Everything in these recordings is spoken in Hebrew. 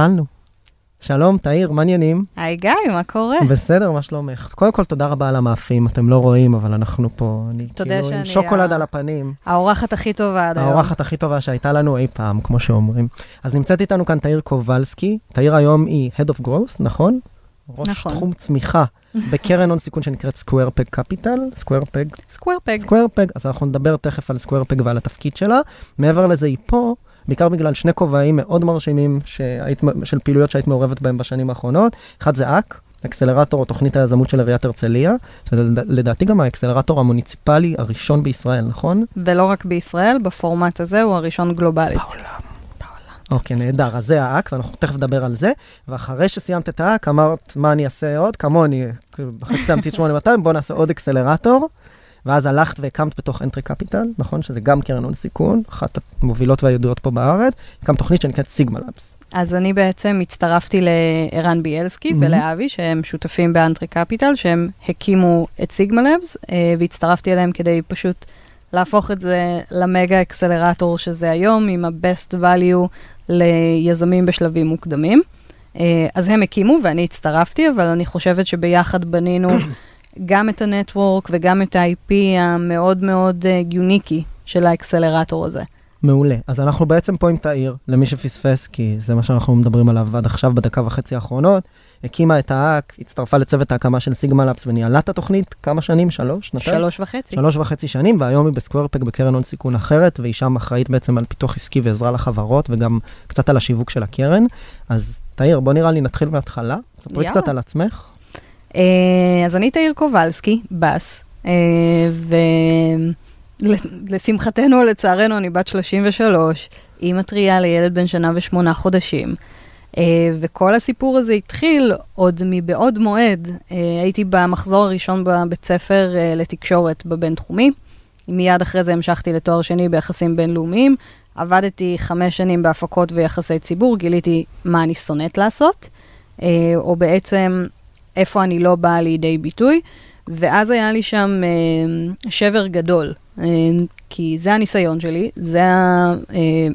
התחלנו. שלום, תאיר, מה העניינים? היי גיא, מה קורה? בסדר, מה שלומך? קודם כל, תודה רבה על המאפים, אתם לא רואים, אבל אנחנו פה, אני כאילו עם שוקולד ה- על הפנים. האורחת הכי טובה עד היום. האורחת הכי טובה שהייתה לנו אי פעם, כמו שאומרים. אז נמצאת איתנו כאן תאיר קובלסקי. תאיר היום היא Head of Growth, נכון? ראש נכון. תחום צמיחה בקרן הון סיכון שנקראת Square Peg Capital, Square Peg סקוור פג. סקוואר פג, אז אנחנו נדבר תכף על פג ועל התפקיד שלה. מעבר לזה, היא פה, בעיקר בגלל שני כובעים מאוד מרשימים שהיית, של פעילויות שהיית מעורבת בהם בשנים האחרונות. אחד זה אק, אקסלרטור או תוכנית היזמות של עיריית הרצליה, לדעתי גם האקסלרטור המוניציפלי הראשון בישראל, נכון? ולא רק בישראל, בפורמט הזה הוא הראשון גלובלית. אוקיי, נהדר, אז זה האק, ואנחנו תכף נדבר על זה. ואחרי שסיימת את האק, אמרת, מה אני אעשה עוד? כמוני, כאילו, אחרי שסיימתי את 8200, בוא נעשה עוד אקסלרטור. ואז הלכת והקמת בתוך Entrée Capital, נכון? שזה גם קרן הון סיכון, אחת המובילות והידועות פה בארץ, הקמת תוכנית שנקראת Sigma Labs. אז אני בעצם הצטרפתי לערן ביאלסקי מהמם. ולאבי, שהם שותפים ב Entrée Capital, שהם הקימו את סיגמה אה, והצטרפתי אליהם כדי פשוט להפוך את זה למגה אקסלרטור שזה היום, עם ה-best value ליזמים בשלבים מוקדמים. אה, אז הם הקימו ואני הצטרפתי, אבל אני חושבת שביחד בנינו גם את הנטוורק וגם את ה-IP המאוד מאוד אה, יוניקי של האקסלרטור הזה. מעולה. אז אנחנו בעצם פה עם תאיר, למי שפספס, כי זה מה שאנחנו מדברים עליו עד עכשיו בדקה וחצי האחרונות. הקימה את האק, הצטרפה לצוות ההקמה של סיגמה לאבס וניהלה את התוכנית כמה שנים? שלוש? שנתיים? שלוש וחצי. שלוש וחצי שנים, והיום היא בסקוורפק בקרן הון סיכון אחרת, והיא שם אחראית בעצם על פיתוח עסקי ועזרה לחברות, וגם קצת על השיווק של הקרן. אז תאיר, בוא נראה לי נתחיל מההתחלה. ספרי יאללה. קצת על עצמך. אה, אז אני תאיר קובלסקי, בס, אה, ולשמחתנו לצערנו אני בת 33, אימא טריה לילד בן שנה ושמונה חודשים. אה, וכל הסיפור הזה התחיל עוד מבעוד מועד. הייתי במחזור הראשון בבית ספר לתקשורת בבינתחומי. מיד אחרי זה המשכתי לתואר שני ביחסים בינלאומיים. עבדתי חמש שנים בהפקות ויחסי ציבור, גיליתי מה אני שונאת לעשות, או בעצם איפה אני לא באה לידי ביטוי, ואז היה לי שם אה, שבר גדול, אה, כי זה הניסיון שלי, זה אה,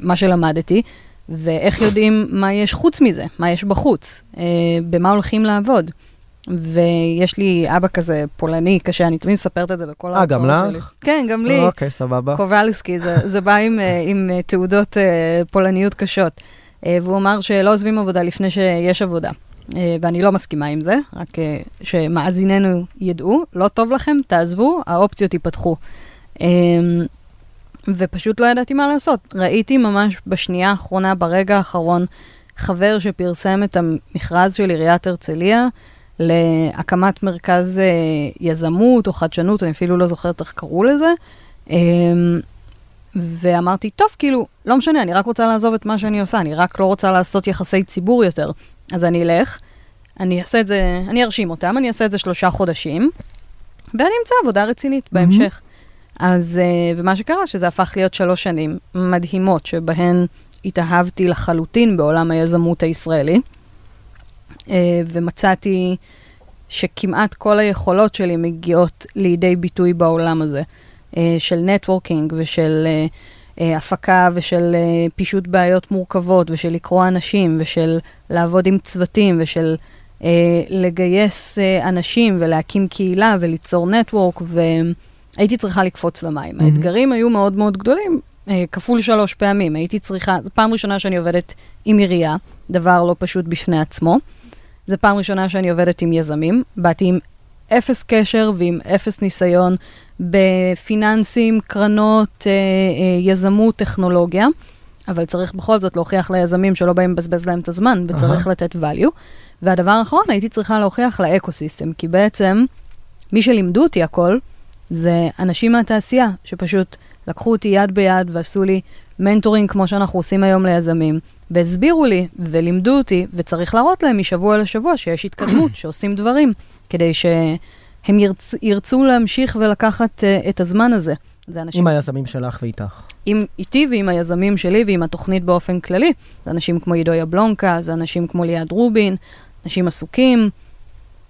מה שלמדתי, ואיך יודעים מה יש חוץ מזה, מה יש בחוץ, אה, במה הולכים לעבוד. ויש לי אבא כזה פולני קשה, אני תמיד מספרת את זה בכל אה, גם ההרצאות לך? שלי. כן, גם לי. אוקיי, סבבה. קובלסקי, זה, זה בא עם, אה, עם אה, תעודות אה, פולניות קשות. והוא אמר שלא עוזבים עבודה לפני שיש עבודה. אה, ואני לא מסכימה עם זה, רק אה, שמאזיננו ידעו, לא טוב לכם, תעזבו, האופציות ייפתחו. אה, ופשוט לא ידעתי מה לעשות. ראיתי ממש בשנייה האחרונה, ברגע האחרון, חבר שפרסם את המכרז של עיריית הרצליה להקמת מרכז יזמות או חדשנות, אני אפילו לא זוכרת איך קראו לזה. ואמרתי, טוב, כאילו, לא משנה, אני רק רוצה לעזוב את מה שאני עושה, אני רק לא רוצה לעשות יחסי ציבור יותר. אז אני אלך, אני אעשה את זה, אני ארשים אותם, אני אעשה את זה שלושה חודשים, ואני אמצא עבודה רצינית בהמשך. אז, אה, ומה שקרה, שזה הפך להיות שלוש שנים מדהימות, שבהן התאהבתי לחלוטין בעולם היזמות הישראלי, אה, ומצאתי שכמעט כל היכולות שלי מגיעות לידי ביטוי בעולם הזה, אה, של נטוורקינג ושל אה, הפקה ושל אה, פישוט בעיות מורכבות ושל לקרוא אנשים ושל לעבוד עם צוותים ושל אה, לגייס אה, אנשים ולהקים קהילה וליצור נטוורק, והייתי צריכה לקפוץ למים. מהמם. האתגרים היו מאוד מאוד גדולים, אה, כפול שלוש פעמים. הייתי צריכה, זו פעם ראשונה שאני עובדת עם עירייה, דבר לא פשוט בפני עצמו. זו פעם ראשונה שאני עובדת עם יזמים. באתי עם אפס קשר ועם אפס ניסיון בפיננסים, קרנות, אה, אה, יזמות, טכנולוגיה, אבל צריך בכל זאת להוכיח ליזמים שלא באים לבזבז להם את הזמן, וצריך אהה. לתת value. והדבר האחרון, הייתי צריכה להוכיח ל ecosystem, כי בעצם מי שלימדו אותי הכל, זה אנשים מהתעשייה, שפשוט לקחו אותי יד ביד ועשו לי mentoring כמו שאנחנו עושים היום ליזמים, והסבירו לי ולימדו אותי, וצריך להראות להם משבוע לשבוע שיש התקדמות, שעושים דברים, כדי שהם ירצ, ירצו להמשיך ולקחת uh, את הזמן הזה. זה אנשים... עם היזמים שלך ואיתך. עם, איתי ועם היזמים שלי ועם התוכנית באופן כללי. זה אנשים כמו עידו יבלונקה, זה אנשים כמו ליעד רובין, אנשים עסוקים.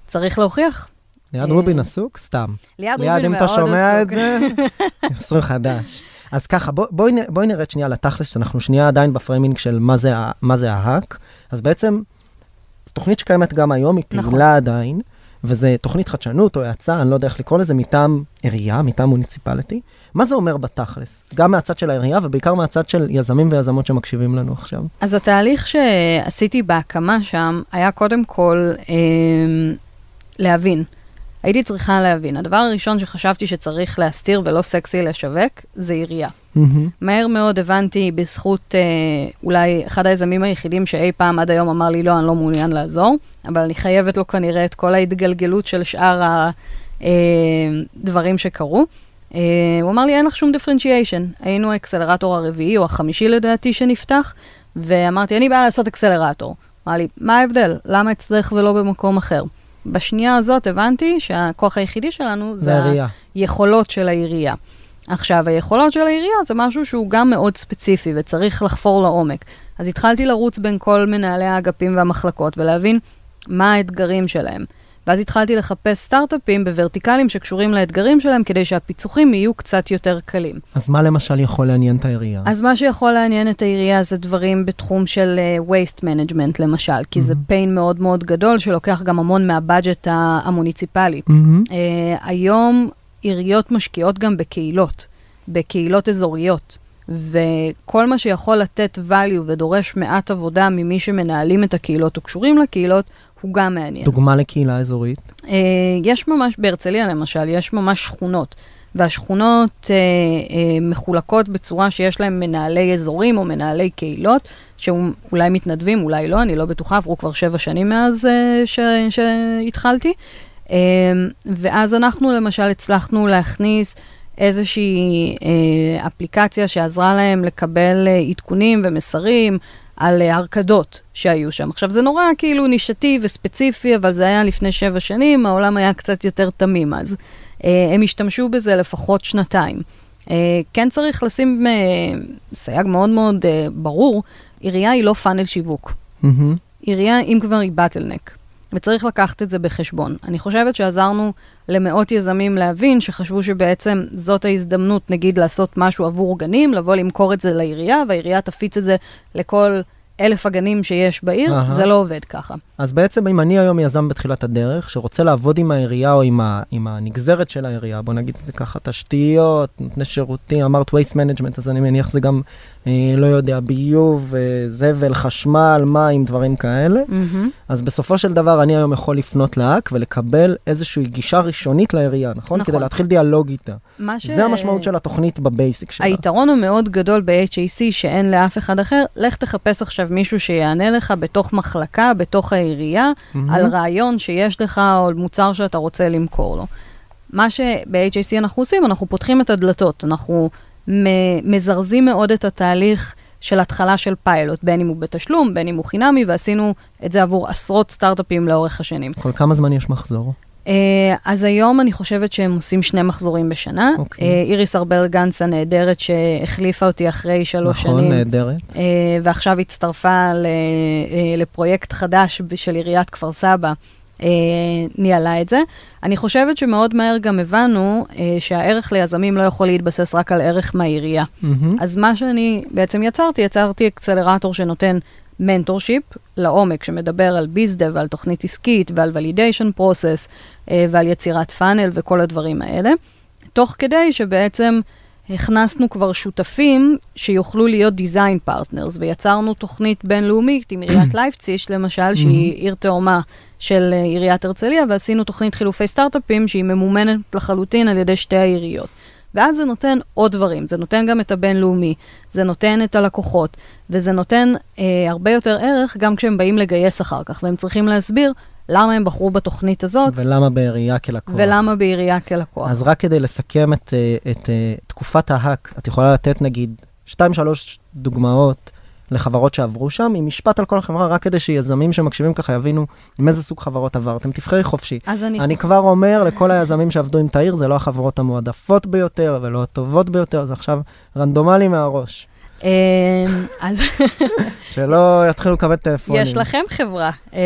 צריך להוכיח. ליעד אה, רובין עסוק? סתם. ליעד ליעד, רובין אם מאוד אתה שומע את עסוק. זה, מסלול חדש. אז ככה, בוא- בואי נרד שנייה לתכלס, שאנחנו שנייה עדיין בפריימינג של מה זה מה זה ההאק. אז בעצם, זו תוכנית שקיימת גם היום, היא נכון. פעילה עדיין, וזה תוכנית חדשנות או האצה, אני לא יודע איך לקרוא לזה, מטעם עירייה, מטעם מוניציפליטי. מה זה אומר בתכלס? גם מהצד של העירייה, ובעיקר מהצד של יזמים ויזמות שמקשיבים לנו עכשיו. אז התהליך שעשיתי בהקמה שם היה קודם כל אה, להבין. הייתי צריכה להבין. הדבר הראשון שחשבתי שצריך להסתיר ולא סקסי לשווק, זה עירייה. מהר מאוד הבנתי בזכות אה, אולי אחד היזמים היחידים שאי פעם עד היום אמר לי, לא, אני לא מעוניין לעזור, אבל אני חייבת לו כנראה את כל ההתגלגלות של שאר הדברים שקרו. אה, הוא אמר לי, אין לך שום דיפרנציאשן. היינו האקסלרטור הרביעי או החמישי לדעתי שנפתח, ואמרתי, אני באה לעשות אקסלרטור. אמר לי, מה ההבדל? למה אצלך ולא במקום אחר? בשנייה הזאת הבנתי שהכוח היחידי שלנו זה זה. היכולות של העירייה. עכשיו, היכולות של העירייה זה משהו שהוא גם מאוד ספציפי וצריך לחפור לעומק. אז התחלתי לרוץ בין כל מנהלי האגפים והמחלקות ולהבין מה האתגרים שלהם. ואז התחלתי לחפש סטארט-אפים בוורטיקלים שקשורים לאתגרים שלהם כדי שהפיצוחים יהיו קצת יותר קלים. אז מה למשל יכול לעניין את העירייה? אז מה שיכול לעניין את העירייה זה דברים בתחום של uh, waste management למשל, כי זה Mhm. pain מאוד מאוד גדול שלוקח גם המון מהבאג'ט המוניציפלי. מהמם. Uh, היום עיריות משקיעות גם בקהילות, בקהילות אזוריות, וכל מה שיכול לתת value ודורש מעט עבודה ממי שמנהלים את הקהילות או קשורים לקהילות, הוא גם מעניין. דוגמה לקהילה אזורית. Uh, יש ממש, בהרצליה למשל, יש ממש שכונות, והשכונות uh, uh, מחולקות בצורה שיש להם מנהלי אזורים או מנהלי קהילות, שאולי מתנדבים, אולי לא, אני לא בטוחה, עברו כבר שבע שנים מאז uh, ש- שהתחלתי. Uh, ואז אנחנו למשל הצלחנו להכניס איזושהי uh, אפליקציה שעזרה להם לקבל uh, עדכונים ומסרים על uh, הרקדות שהיו שם. עכשיו, זה נורא כאילו נישתי וספציפי, אבל זה היה לפני שבע שנים, העולם היה קצת יותר תמים אז. הם השתמשו בזה לפחות שנתיים. כן צריך לשים סייג מאוד מאוד ברור, עירייה היא לא פאנל שיווק. מהמם. עירייה, אם כבר, היא באטלנק. וצריך לקחת את זה בחשבון. אני חושבת שעזרנו למאות יזמים להבין שחשבו שבעצם זאת ההזדמנות, נגיד, לעשות משהו עבור גנים, לבוא למכור את זה לעירייה, והעירייה תפיץ את זה לכל אלף הגנים שיש בעיר, אהה. זה לא עובד ככה. אז בעצם אם אני היום יזם בתחילת הדרך, שרוצה לעבוד עם העירייה או עם, ה, עם הנגזרת של העירייה, בוא נגיד את זה ככה, תשתיות, נותני שירותים, אמרת waste management, אז אני מניח זה גם, אה, לא יודע, ביוב, אה, זבל, חשמל, מים, דברים כאלה. מהמם. אז בסופו של דבר אני היום יכול לפנות לאק ולקבל איזושהי גישה ראשונית לעירייה, נכון? נכון. כדי להתחיל דיאלוג איתה. מה ש... זה המשמעות של התוכנית בבייסיק שלה. היתרון המאוד גדול ב-HAC שאין לאף אחד אחר, לך תחפש עכשיו מישהו שיענה לך בתוך מחלקה, בתוך העירייה, מהמם. על רעיון שיש לך או על מוצר שאתה רוצה למכור לו. מה שב-HAC אנחנו עושים, אנחנו פותחים את הדלתות, אנחנו מזרזים מאוד את התהליך של התחלה של פיילוט, בין אם הוא בתשלום, בין אם הוא חינמי, ועשינו את זה עבור עשרות סטארט-אפים לאורך השנים. כל כמה זמן יש מחזור? Uh, אז היום אני חושבת שהם עושים שני מחזורים בשנה. אוקיי. Uh, איריס ארבל גנץ הנהדרת שהחליפה אותי אחרי שלוש נכון, שנים. נהדרת. Uh, ועכשיו הצטרפה ל, לפרויקט חדש של עיריית כפר סבא, uh, ניהלה את זה. אני חושבת שמאוד מהר גם הבנו uh, שהערך ליזמים לא יכול להתבסס רק על ערך מהעירייה. מהמם. אז מה שאני בעצם יצרתי, יצרתי אקסלרטור שנותן mentorship לעומק, שמדבר על bizdev ועל תוכנית עסקית ועל validation process ועל יצירת פאנל וכל הדברים האלה, תוך כדי שבעצם הכנסנו כבר שותפים שיוכלו להיות design partners, ויצרנו תוכנית בינלאומית עם עיריית לייפציש, למשל, שהיא עיר תאומה של אה, עיריית הרצליה, ועשינו תוכנית חילופי סטארט-אפים שהיא ממומנת לחלוטין על ידי שתי העיריות. ואז זה נותן עוד דברים, זה נותן גם את הבינלאומי, זה נותן את הלקוחות, וזה נותן אה, הרבה יותר ערך גם כשהם באים לגייס אחר כך, והם צריכים להסביר למה הם בחרו בתוכנית הזאת, ולמה בעירייה כלקוח? ולמה בעירייה כלקוח. אז רק כדי לסכם את, אה, את, אה, תקופת ההאק, את יכולה לתת נגיד שתיים, שלוש דוגמאות לחברות שעברו שם, עם משפט על כל החברה, רק כדי שיזמים שמקשיבים ככה יבינו עם איזה סוג חברות עברתם. תבחרי חופשי. אז אני... אני כבר אומר לכל היזמים שעבדו עם תאיר, זה לא החברות המועדפות ביותר ולא הטובות ביותר, זה עכשיו רנדומלי מהראש. אמ, אז שלא יתחילו לקבל טלפונים. יש לכם חברה. אה,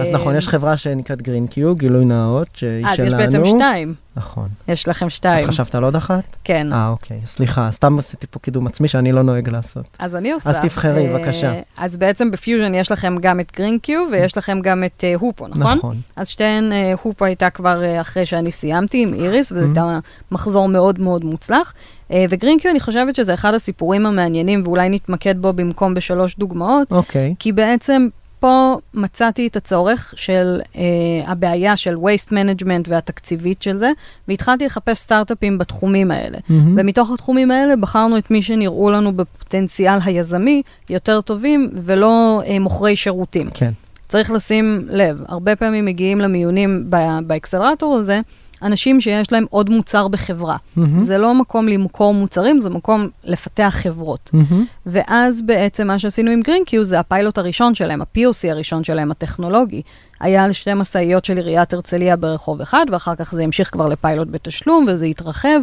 אז, אז נכון, יש חברה שנקראת GreenQ, גילוי נאות, שהיא אז שלנו. יש בעצם שתיים. נכון. יש לכם את שתיים. חשבת על עוד אחת? כן. אה, אוקיי. סליחה, סתם עשיתי פה קידום עצמי שאני לא נוהג לעשות. אז אני עושה. אז תבחרי, אה, בבקשה. אז בעצם בפיוז'ן יש לכם גם את GreenQ ויש לכם גם את אה, Hoopo, נכון? נכון. אז שתיהן, אה, Hoopo הייתה כבר אה, אחרי שאני סיימתי עם איריס, וזה Mhm. הייתה מחזור מאוד מאוד מוצלח. אה, וגרינקיו, אני חושבת שזה אחד הסיפורים המעניינים, ואולי נתמקד בו במקום בשלוש דוגמאות, אוקיי. כי בעצם פה מצאתי את הצורך של אה, הבעיה של waste management והתקציבית של זה, והתחלתי לחפש סטארט-אפים בתחומים האלה. מהמם. ומתוך התחומים האלה בחרנו את מי שנראו לנו בפוטנציאל היזמי יותר טובים, ולא אה, מוכרי שירותים. כן. צריך לשים לב, הרבה פעמים מגיעים למיונים ב- באקסלרטור הזה, אנשים שיש להם עוד מוצר בחברה. מהמם. זה לא מקום למכור מוצרים, זה מקום לפתח חברות. מהמם. ואז בעצם מה שעשינו עם גרינקיו זה הפיילוט הראשון שלהם, ה-POC הראשון שלהם, הטכנולוגי. היה על שתי משאיות של עיריית הרצליה ברחוב אחד, ואחר כך זה המשיך כבר לפיילוט בתשלום, וזה התרחב.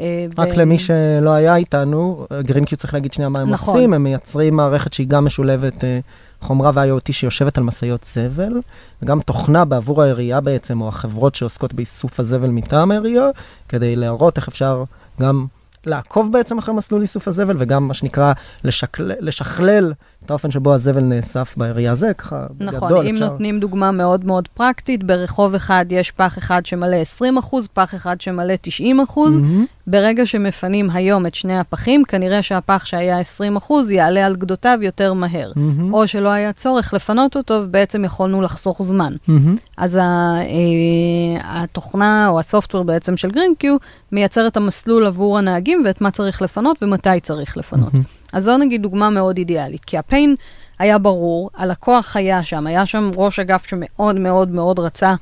אה, רק ו- למי שלא היה איתנו, גרינקיו צריך להגיד שנייה מה הם נכון. עושים, הם מייצרים מערכת שהיא גם משולבת אה, חומרה ו-IoT שיושבת על משאיות זבל, וגם תוכנה בעבור העירייה בעצם, או החברות שעוסקות באיסוף הזבל מטעם העירייה, כדי להראות איך אפשר גם לעקוב בעצם אחרי מסלול איסוף הזבל, וגם מה שנקרא לשקל, לשכלל את האופן שבו הזבל נאסף בעירייה. זה ככה נכון, בגדול אם אפשר. נותנים דוגמה מאוד מאוד פרקטית, ברחוב אחד יש פח אחד שמלא 20 אחוז, פח אחד שמלא 90 אחוז. מהמם. ברגע שמפנים היום את שני הפחים, כנראה שהפח שהיה 20 אחוז יעלה על גדותיו יותר מהר. מהמם. או שלא היה צורך לפנות אותו, ובעצם יכולנו לחסוך זמן. מהמם. אז ה, אה, התוכנה או הסופטוור בעצם של גרינקיו מייצר את המסלול עבור הנהגים ואת מה צריך לפנות ומתי צריך לפנות. מהמם. אז זו נגיד דוגמה מאוד אידיאלית, כי הפיין היה ברור, הלקוח היה שם, היה שם ראש אגף שמאוד מאוד מאוד רצה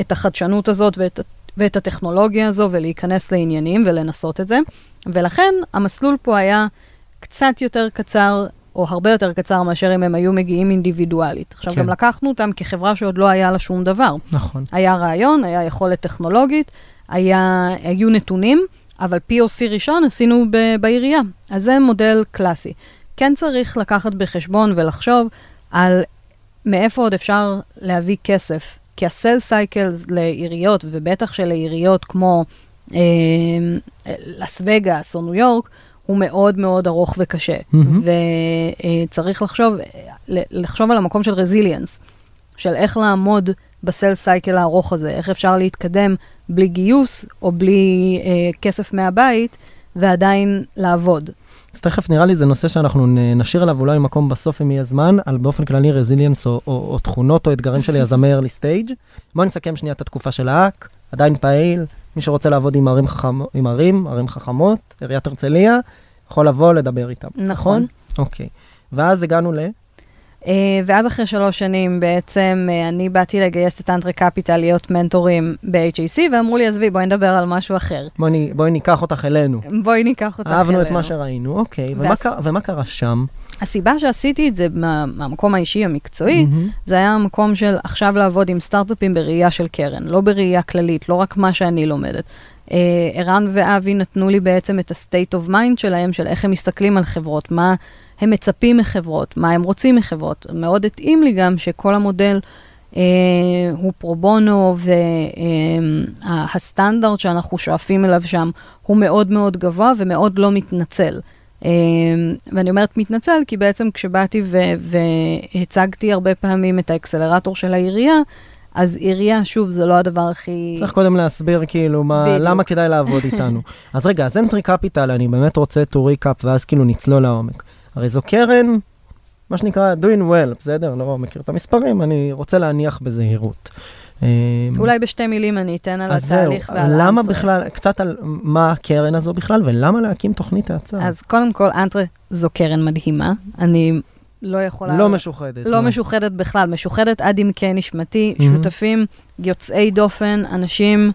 את החדשנות הזאת ואת, ואת הטכנולוגיה הזו ולהיכנס לעניינים ולנסות את זה, ולכן המסלול פה היה קצת יותר קצר. או הרבה יותר קצר מאשר אם הם היו מגיעים אינדיבידואלית. עכשיו, כן. גם לקחנו אותם כחברה שעוד לא היה לה שום דבר. נכון. היה רעיון, היה יכולת טכנולוגית, היה, היו נתונים, אבל POC ראשון עשינו בעירייה. אז זה מודל קלאסי. כן צריך לקחת בחשבון ולחשוב על מאיפה עוד אפשר להביא כסף. כי ה sales cycles לעיריות, ובטח שלעיריות כמו אה, לאס וגאס או ניו יורק, הוא מאוד מאוד ארוך וקשה. מהמם. וצריך לחשוב, ל- לחשוב על המקום של resilience, של איך לעמוד בסל סייקל הארוך הזה, איך אפשר להתקדם בלי גיוס או בלי אה, כסף מהבית ועדיין לעבוד. אז תכף נראה לי זה נושא שאנחנו נשאיר עליו אולי מקום בסוף אם יהיה זמן, על באופן כללי רזיליאנס או, או, או תכונות או אתגרים של יזמי early stage. בואו נסכם שנייה את התקופה של האק, עדיין פעיל, מי שרוצה לעבוד עם ערים, חכמ... עם ערים, ערים חכמות, עיריית הרצליה, יכול לבוא לדבר איתם. נכון. אוקיי. ואז הגענו ל... אה, ואז אחרי שלוש שנים בעצם אה, אני באתי לגייס את אנטרי קפיטל להיות מנטורים ב-HAC, ואמרו לי, עזבי, בואי נדבר על משהו אחר. בואי, בואי ניקח אותך אלינו. בואי ניקח אותך אהבנו את אלינו. מה שראינו, אוקיי. ומה, ומה קרה שם? הסיבה שעשיתי את זה מה, מהמקום האישי המקצועי, מהמם. זה היה המקום של עכשיו לעבוד עם סטארט-אפים בראייה של קרן, לא בראייה כללית, לא רק מה שאני לומדת. אה, ערן ואבי נתנו לי בעצם את ה-state of mind שלהם, של איך הם מסתכלים על חברות, מה הם מצפים מחברות, מה הם רוצים מחברות. מאוד התאים לי גם שכל המודל אה, הוא פרו בונו, והסטנדרט שאנחנו שואפים אליו שם הוא מאוד מאוד גבוה ומאוד לא מתנצל. אה, ואני אומרת מתנצל, כי בעצם כשבאתי והצגתי הרבה פעמים את האקסלרטור של העירייה, אז עירייה, שוב, זה לא הדבר הכי... צריך קודם להסביר כאילו מה, בדיוק. למה כדאי לעבוד איתנו. אז רגע, אז אנטרי קפיטל, אני באמת רוצה to recap ואז כאילו נצלול לעומק. הרי זו קרן, מה שנקרא doing well, בסדר? לא מכיר את המספרים, אני רוצה להניח בזהירות. אה, אולי בשתי מילים אני אתן על התהליך ועל למה האנטרה. בכלל, קצת על מה הקרן הזו בכלל, ולמה להקים תוכנית האצה? אז קודם כל, אנטרה זו קרן מדהימה. אני לא יכולה... לא משוחדת. לא מה? משוחדת בכלל, משוחדת עד עמקי נשמתי, Mhm. שותפים יוצאי דופן, אנשים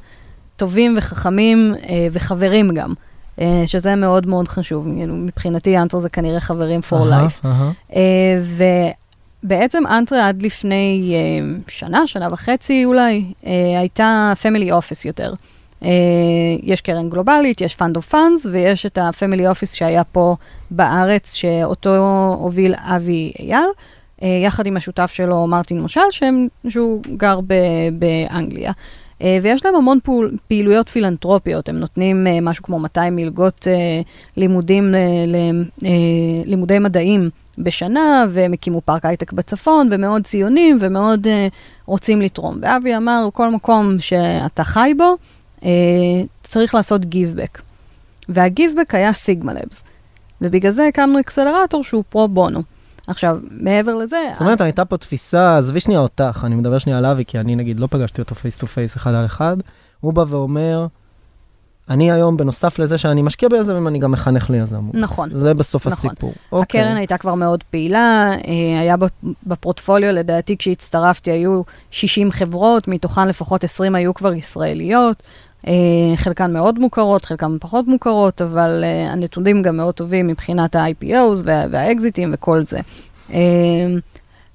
טובים וחכמים אה, וחברים גם. אה, שזה מאוד מאוד חשוב. מבחינתי Entrée זה כנראה חברים for life. ובעצם Entrée עד לפני אה, שנה, שנה וחצי אולי, אה, הייתה family office יותר. אה, יש קרן גלובלית, יש fund of funds, ויש את ה family office שהיה פה בארץ, שאותו הוביל אבי אייל, אה, יחד עם השותף שלו מרטין מושל, שהוא גר באנגליה. אה, ויש להם המון פעול, פעילויות פילנטרופיות, הם נותנים אה, משהו כמו 200 מלגות אה, לימודים, לימודי מדעים בשנה, והם הקימו פארק הייטק בצפון, ומאוד ציונים, ומאוד אה, רוצים לתרום. ואבי אמר, כל מקום שאתה חי בו, אה, צריך לעשות גיבבק. והגיבבק היה סיגמה לבס. ובגלל זה הקמנו אקסלרטור שהוא פרו בונו. עכשיו, מעבר לזה... זאת אומרת, הייתה פה תפיסה, עזבי שנייה אותך, אני מדבר שנייה על אבי, כי אני נגיד לא פגשתי אותו face to face אחד על אחד. הוא בא ואומר, אני היום, בנוסף לזה שאני משקיע ביזמים, אני גם מחנך ליזמות. נכון. זה בסוף נכון. הסיפור. אוקיי. הקרן הייתה כבר מאוד פעילה, אה, היה ב- בפורטפוליו, לדעתי כשהצטרפתי היו 60 חברות, מתוכן לפחות 20 היו כבר ישראליות, חלקן מאוד מוכרות, חלקן פחות מוכרות, אבל אה, הנתונים גם מאוד טובים מבחינת ה-IPOs וה- והאקזיטים וכל זה. אה,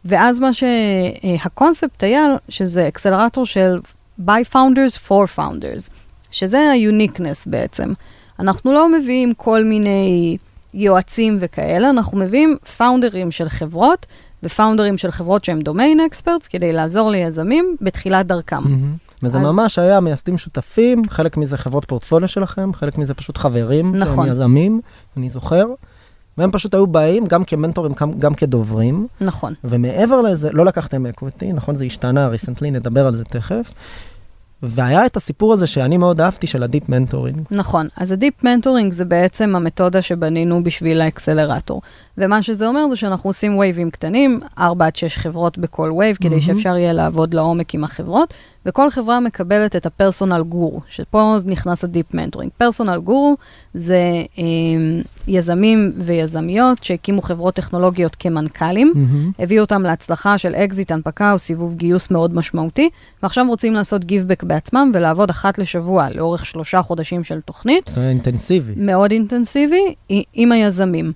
ואז מה שהקונספט היה, שזה אקסלרטור של by founders for founders, שזה ה-uniqueness בעצם. אנחנו לא מביאים כל מיני יועצים וכאלה, אנחנו מביאים פאונדרים של חברות, ופאונדרים של חברות שהם דומיין אקספרטס, כדי לעזור ליזמים בתחילת דרכם. מהמם. וזה אז- ממש היה מייסדים שותפים, חלק מזה חברות פורטפוליו שלכם, חלק מזה פשוט חברים, נכון. שהם יזמים, אני זוכר. והם פשוט היו באים גם כמנטורים, גם, גם כדוברים, נכון, ומעבר לזה, לא לקחתם equity, נכון? זה השתנה recently, נדבר על זה תכף. והיה את הסיפור הזה שאני מאוד אהבתי של ה deep mentoring. נכון. אז ה deep mentoring זה בעצם המתודה שבנינו בשביל האקסלרטור. ומה שזה אומר זה שאנחנו עושים wave ים קטנים, 4 עד 6 חברות בכל wave, כדי מהמם. שאפשר יהיה לעבוד לעומק עם החברות, וכל חברה מקבלת את ה personal guru, שפה נכנס ה deep mentoring. personal guru זה אה, יזמים ויזמיות שהקימו חברות טכנולוגיות כמנכ"לים, הביאו אותם להצלחה של אקזיט, הנפקה או סיבוב גיוס מאוד משמעותי, ועכשיו רוצים לעשות give back בעצמם ולעבוד אחת לשבוע לאורך שלושה חודשים של תוכנית, זה אינטנסיבי. מאוד אינטנסיבי, עם היזמים.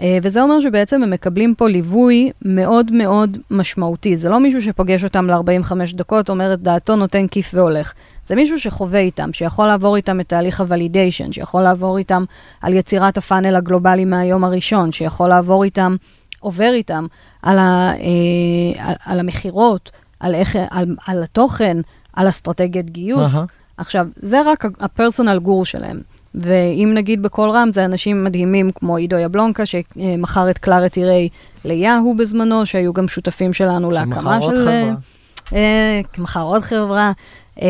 אה, וזה אומר שבעצם הם מקבלים פה ליווי מאוד מאוד משמעותי. זה לא מישהו שפוגש אותם ל-45 דקות, אומר את דעתו, נותן כיף והולך. זה מישהו שחווה איתם, שיכול לעבור איתם את תהליך הוולידיישן, שיכול לעבור איתם על יצירת הפאנל הגלובלי מהיום הראשון, שיכול לעבור איתם, עובר איתם על, ה, אה, על, על המכירות, על, איך- על, על התוכן, על אסטרטגיית גיוס. אהה. עכשיו, זה רק הפרסונל גור שלהם. ואם נגיד בקול רם, זה אנשים מדהימים כמו עידו יבלונקה, שמכר את קלארטי ריי ליהו בזמנו, שהיו גם שותפים שלנו להקמה שמכר של... חברה. אה, מכר עוד חברה, אה,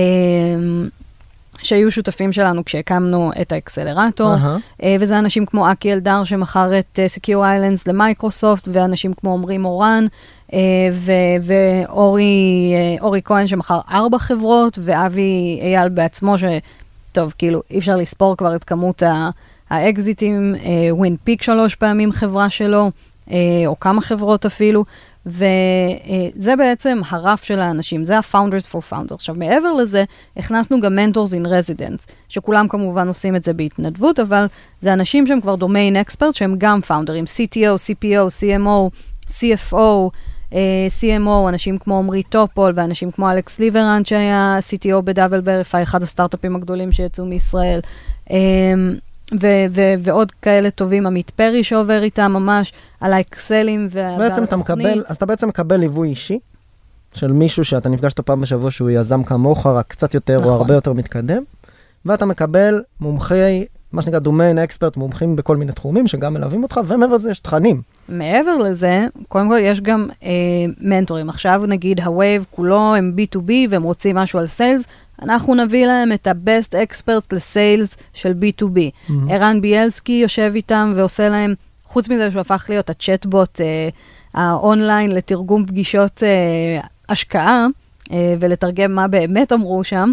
שהיו שותפים שלנו כשהקמנו את האקסלרטור. אה, וזה אנשים כמו אקי אלדר שמכר את אה, Secure Islands למייקרוסופט, ואנשים כמו עמרי מורן, אה, ואורי אה, אורי כהן שמכר ארבע חברות, ואבי אייל בעצמו, שטוב, כאילו, אי אפשר לספור כבר את כמות האקזיטים, ווין פיק שלוש פעמים חברה שלו, אה, או כמה חברות אפילו. וזה בעצם הרף של האנשים, זה ה-Founders for Founders. עכשיו, מעבר לזה, הכנסנו גם Mentors in Residence, שכולם כמובן עושים את זה בהתנדבות, אבל זה אנשים שהם כבר domain expert, שהם גם פאונדרים, CTO, CPO, CMO, CFO, אה, CMO, אנשים כמו עמרי טופול ואנשים כמו אלכס ליברנד, שהיה CTO ב DoubleVerify, אחד הסטארט-אפים הגדולים שיצאו מישראל. אה, ו- ו- ועוד כאלה טובים, עמית פרי שעובר איתם ממש על האקסלים והתוכנית. מקבל, אז אתה בעצם מקבל ליווי אישי של מישהו שאתה נפגש איתו פעם בשבוע שהוא יזם כמוך, רק קצת יותר נכון. או הרבה יותר מתקדם, ואתה מקבל מומחי, מה שנקרא domain expert, מומחים בכל מיני תחומים שגם מלווים אותך, ומעבר לזה יש תכנים. מעבר לזה, קודם כל יש גם אה, מנטורים. עכשיו נגיד ה wave כולו הם B2B והם רוצים משהו על sales, אנחנו נביא להם את ה-best experts ל sales של B2B. ערן ביאלסקי יושב איתם ועושה להם, חוץ מזה שהוא הפך להיות הצ'טבוט אה, האונליין לתרגום פגישות אה, השקעה אה, ולתרגם מה באמת אמרו שם,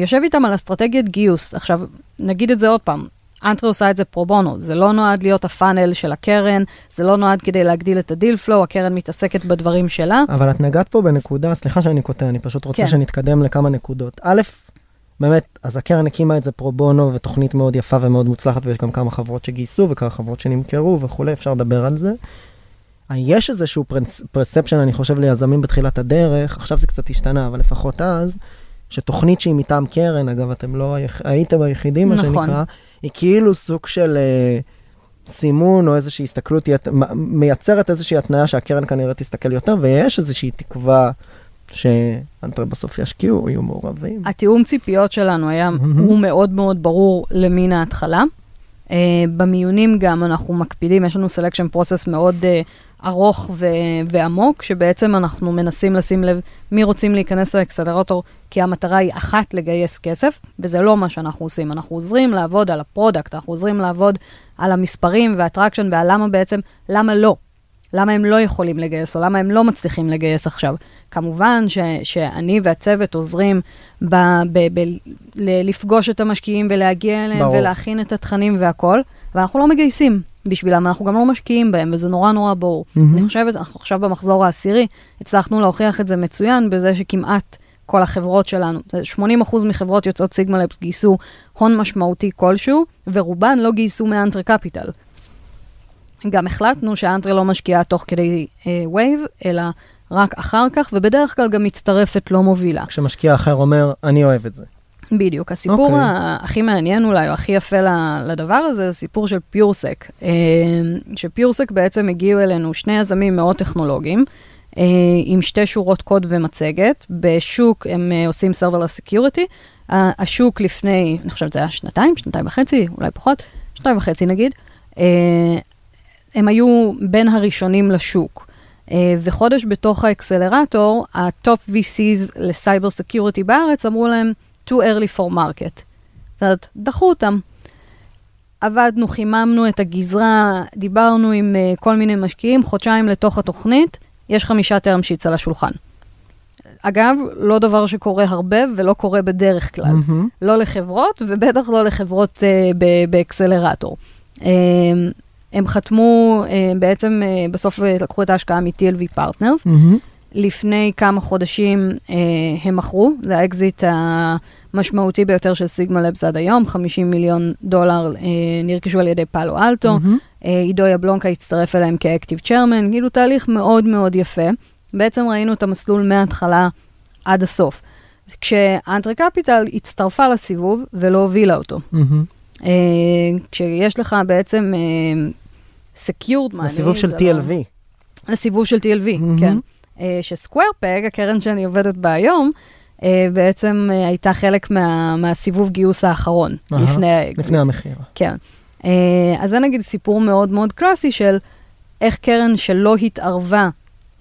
יושב איתם על אסטרטגיית גיוס. עכשיו, נגיד את זה עוד פעם, Entrée עושה את זה פרו בונו, זה לא נועד להיות ה funnel של הקרן, זה לא נועד כדי להגדיל את ה deal flow, הקרן מתעסקת בדברים שלה. אבל את נגעת פה בנקודה, סליחה שאני קוטע, אני פשוט רוצה כן. שנתקדם לכמה נקודות. א', באמת, אז הקרן הקימה את זה פרו בונו, ותוכנית מאוד יפה ומאוד מוצלחת, ויש גם כמה חברות שגייסו וכמה חברות שנמכרו וכולי, אפשר לדבר על זה. אה, יש איזשהו פרספשן, אני חושב, ליזמים בתחילת הדרך, עכשיו זה קצת השתנה, אבל לפחות אז, שתוכנית שהיא מטעם קרן, אגב, אתם לא היח... הייתם היחידים, מה נכון. שנקרא, היא כאילו סוג של אה, סימון או איזושהי הסתכלות, היא מייצרת איזושהי התניה שהקרן כנראה תסתכל יותר, ויש איזושהי תקווה ש Entrée בסוף ישקיעו, יהיו מעורבים. התיאום ציפיות שלנו היה. הוא מאוד מאוד ברור למין ההתחלה. Uh, במיונים גם אנחנו מקפידים, יש לנו selection process מאוד אה, ארוך ו- ועמוק, שבעצם אנחנו מנסים לשים לב מי רוצים להיכנס לאקסלרטור, כי המטרה היא אחת לגייס כסף, וזה לא מה שאנחנו עושים. אנחנו עוזרים לעבוד על ה product, אנחנו עוזרים לעבוד על המספרים והטרקשן ועל למה בעצם, למה לא. למה הם לא יכולים לגייס, או למה הם לא מצליחים לגייס עכשיו. כמובן ש, שאני והצוות עוזרים ב, ב, ב, ל, לפגוש את המשקיעים ולהגיע אליהם ברור. ולהכין את התכנים והכל, ואנחנו לא מגייסים בשבילם, אנחנו גם לא משקיעים בהם, וזה נורא נורא ברור. מהמם. אני חושבת, אנחנו עכשיו במחזור העשירי, הצלחנו להוכיח את זה מצוין בזה שכמעט כל החברות שלנו, זה 80% מחברות יוצאות סיגמלפס גייסו הון משמעותי כלשהו, ורובן לא גייסו מ Entrée Capital. גם החלטנו שה Entrée לא משקיעה תוך כדי wave, אלא רק אחר כך, ובדרך כלל גם מצטרפת לא מובילה. כשמשקיע אחר אומר, אני אוהב את זה. בדיוק. הסיפור אוקיי. okay. הכי מעניין אולי, או הכי יפה לדבר הזה, זה סיפור של PureSec. אה, ש PureSec בעצם הגיעו אלינו שני יזמים מאוד טכנולוגיים, אה, עם שתי שורות קוד ומצגת. בשוק הם אה, עושים serverless security. השוק לפני, אני חושבת זה היה שנתיים, שנתיים וחצי, אולי פחות, שנתיים וחצי נגיד. הם היו בין הראשונים לשוק. וחודש בתוך האקסלרטור, ה top VCs ל cyber security בארץ אמרו להם, too early for market. זאת אומרת, דחו אותם. עבדנו, חיממנו את הגזרה, דיברנו עם אה, כל מיני משקיעים, חודשיים לתוך התוכנית, יש חמישה term sheets על השולחן. אגב, לא דבר שקורה הרבה ולא קורה בדרך כלל. מהמם. לא לחברות, ובטח לא לחברות אה, באקסלרטור. אמ, הם חתמו, אה, בעצם אה, בסוף אה, לקחו את ההשקעה מ- TLV Partners. מהמם. לפני כמה חודשים אה, הם מכרו, זה האקזיט המשמעותי ביותר של Sigma Labs עד היום, 50 מיליון דולר אה, נרכשו על ידי Palo Alto. מהמם. אה, עידו יבלונקה הצטרף אליהם כ active chairman, כאילו תהליך מאוד מאוד יפה. בעצם ראינו את המסלול מההתחלה עד הסוף. כש Entrée Capital הצטרפה לסיבוב ולא הובילה אותו. מהמם. אה, כשיש לך בעצם secured money, הסיבוב של לא- TLV. לסיבוב של TLV, מהמם. כן. אה, ש Square Peg, הקרן שאני עובדת בה היום, אה, בעצם אה, הייתה חלק מה, מהסיבוב גיוס האחרון, אהה, לפני האקזיט. לפני המחיר. כן. אז זה נגיד סיפור מאוד מאוד קלאסי של איך קרן שלא התערבה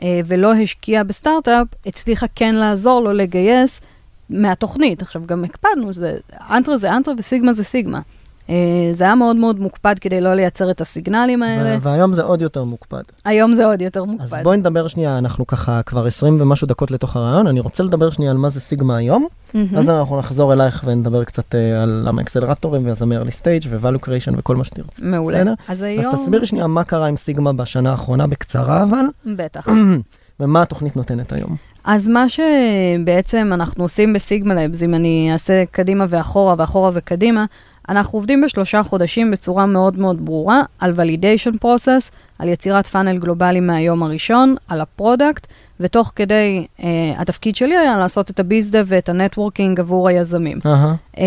ולא השקיעה בסטארט-אפ, הצליחה כן לעזור לו לגייס מהתוכנית. עכשיו, גם הקפדנו, זה, אנטרה זה אנטרה וסיגמה זה סיגמה. Uh, זה היה מאוד מאוד מוקפד כדי לא לייצר את הסיגנלים האלה. והיום זה עוד יותר מוקפד. היום זה עוד יותר מוקפד. אז בואי נדבר שנייה, אנחנו ככה כבר 20 ומשהו דקות לתוך הרעיון, אני רוצה לדבר שנייה על מה זה סיגמה היום. ואז אנחנו נחזור אלייך ונדבר קצת אה, על למה אקסלרטורים ויזמי early stage ו-value creation וכל מה שתרצי. מעולה. אז אז היום... תסבירי שנייה מה קרה עם סיגמה בשנה האחרונה בקצרה אבל, בטח. ומה התוכנית נותנת היום. אז מה שבעצם אנחנו עושים ב Sigma Labs, אם אני אעשה קדימה ואחורה ואחורה וקדימה, אנחנו עובדים בשלושה חודשים בצורה מאוד מאוד ברורה על validation process, על יצירת funnel גלובלי מהיום הראשון, על ה product, ותוך כדי, אה, התפקיד שלי היה לעשות את ה bizdev ואת ה networking עבור היזמים. אהה, אמ,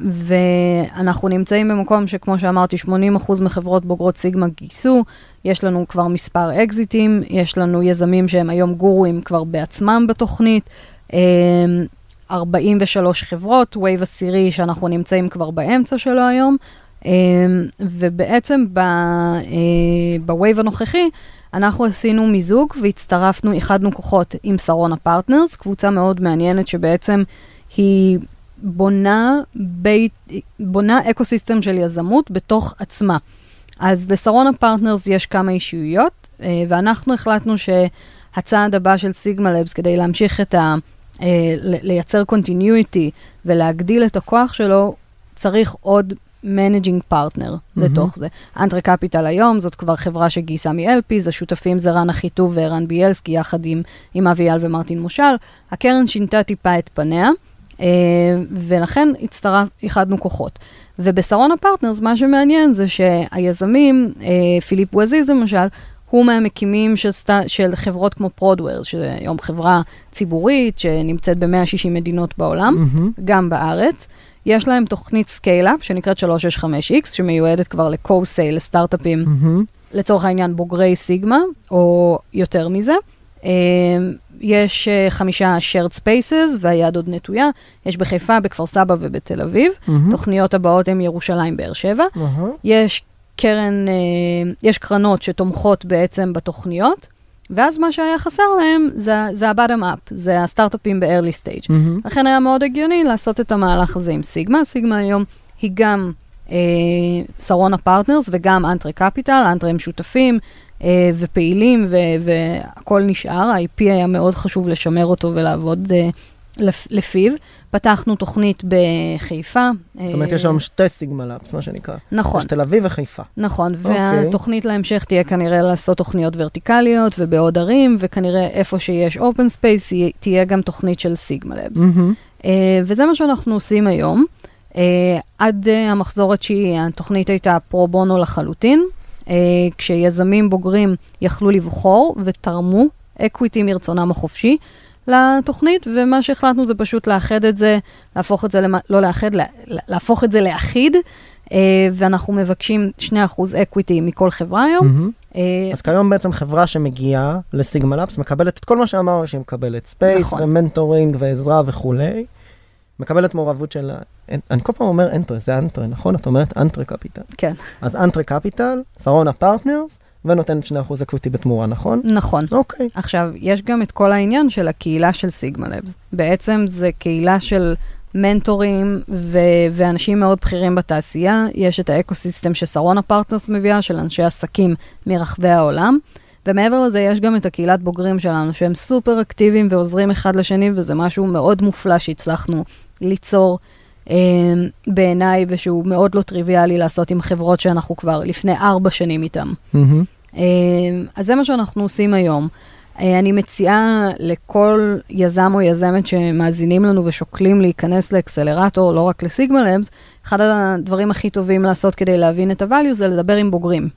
ואנחנו נמצאים במקום שכמו שאמרתי, 80% מחברות בוגרות סיגמה גייסו, יש לנו כבר מספר אקזיטים, יש לנו יזמים שהם היום גורואים כבר בעצמם בתוכנית, אמ, 43 חברות, wave עשירי שאנחנו נמצאים כבר באמצע שלו היום, אמ, ובעצם ב wave הנוכחי, אנחנו עשינו מיזוג והצטרפנו, איחדנו כוחות עם שרונה Partners, קבוצה מאוד מעניינת שבעצם היא בונה, בית, בונה אקו-סיסטם של יזמות בתוך עצמה. אז לשרונה Partners יש כמה ישויות, אה, ואנחנו החלטנו שהצעד הבא של Sigma Labs כדי להמשיך את ה... אה, לייצר continuity ולהגדיל את הכוח שלו, צריך עוד managing partner מהמם. לתוך זה. Entrée Capital היום, זאת כבר חברה שגייסה מ-LPs, השותפים זה רן אחיטוב וערן ביאלסקי, יחד עם, עם אביאל ומרטין מושל. הקרן שינתה טיפה את פניה. אה, ולכן הצטרף, איחדנו כוחות. וב Sarona Partners, מה שמעניין זה שהיזמים, אה, פיליפ בוזיז למשל, הוא מהמקימים של, סט... של חברות כמו Prodware, שזה היום חברה ציבורית שנמצאת ב-160 מדינות בעולם, מהמם. גם בארץ. יש להם תוכנית scale-up שנקראת 365X, שמיועדת כבר ל-co-sale לסטארט-אפים, מהמם. לצורך העניין בוגרי סיגמה, או יותר מזה. אה, יש אה, חמישה shared spaces, והיד עוד נטויה. יש בחיפה, בכפר סבא ובתל אביב. מהמם. תוכניות הבאות הן ירושלים, באר שבע. אהה. יש קרן, אה, יש קרנות שתומכות בעצם בתוכניות, ואז מה שהיה חסר להם זה, זה ה-bottom up, זה הסטארט-אפים ב-early stage. מהמם. לכן היה מאוד הגיוני לעשות את המהלך הזה עם סיגמה. סיגמה היום היא גם אה, Sarona Partners וגם Entrée Capital, Entrée הם שותפים אה, ופעילים ו- והכל נשאר. ה-IP היה מאוד חשוב לשמר אותו ולעבוד אה, לפיו. פתחנו תוכנית בחיפה. זאת אומרת, יש שם שתי Sigma Labs, מה שנקרא. נכון. יש תל אביב וחיפה. נכון, אוקיי. והתוכנית להמשך תהיה כנראה לעשות תוכניות ורטיקליות ובעוד ערים, וכנראה איפה שיש open space תהיה גם תוכנית של Sigma Labs. מהמם. אה, וזה מה שאנחנו עושים היום. אה, עד אה, המחזור התשיעי התוכנית הייתה פרו בונו לחלוטין, אה, כשיזמים בוגרים יכלו לבחור ותרמו equity מרצונם החופשי לתוכנית, ומה שהחלטנו זה פשוט לאחד את זה, להפוך את זה, למ... לא לאחד, לה... להפוך את זה לאחיד, אה, ואנחנו מבקשים 2% equity מכל חברה היום. מהמם. אה, אז כיום בעצם חברה שמגיעה ל Sigma Labs מקבלת את כל מה שאמרנו שהיא מקבלת, space נכון. ומנטורינג ועזרה וכולי. מקבלת מעורבות של, אני כל פעם אומר Entrée, זה Entrée, נכון? את אומרת Entrée Capital. כן, אז Entrée Capital, Sarona Partners, ונותנת 2% equity בתמורה, נכון? נכון. אוקיי. עכשיו, יש גם את כל העניין של הקהילה של Sigma Labs. בעצם זה קהילה של מנטורים ו- ואנשים מאוד בכירים בתעשייה. יש את ה ecosystem ש Sarona Partners מביאה, של אנשי עסקים מרחבי העולם. ומעבר לזה, יש גם את הקהילת בוגרים שלנו, שהם סופר אקטיביים ועוזרים אחד לשני, וזה משהו מאוד מופלא שהצלחנו ליצור בעיניי, ושהוא מאוד לא טריוויאלי לעשות עם חברות שאנחנו כבר לפני ארבע שנים איתן. אה, אז זה מה שאנחנו עושים היום. אה, אני מציעה לכל יזם או יזמת שמאזינים לנו ושוקלים להיכנס לאקסלרטור, לא רק לסיגמה לבס, אחד הדברים הכי טובים לעשות כדי להבין את ה-value זה לדבר עם בוגרים.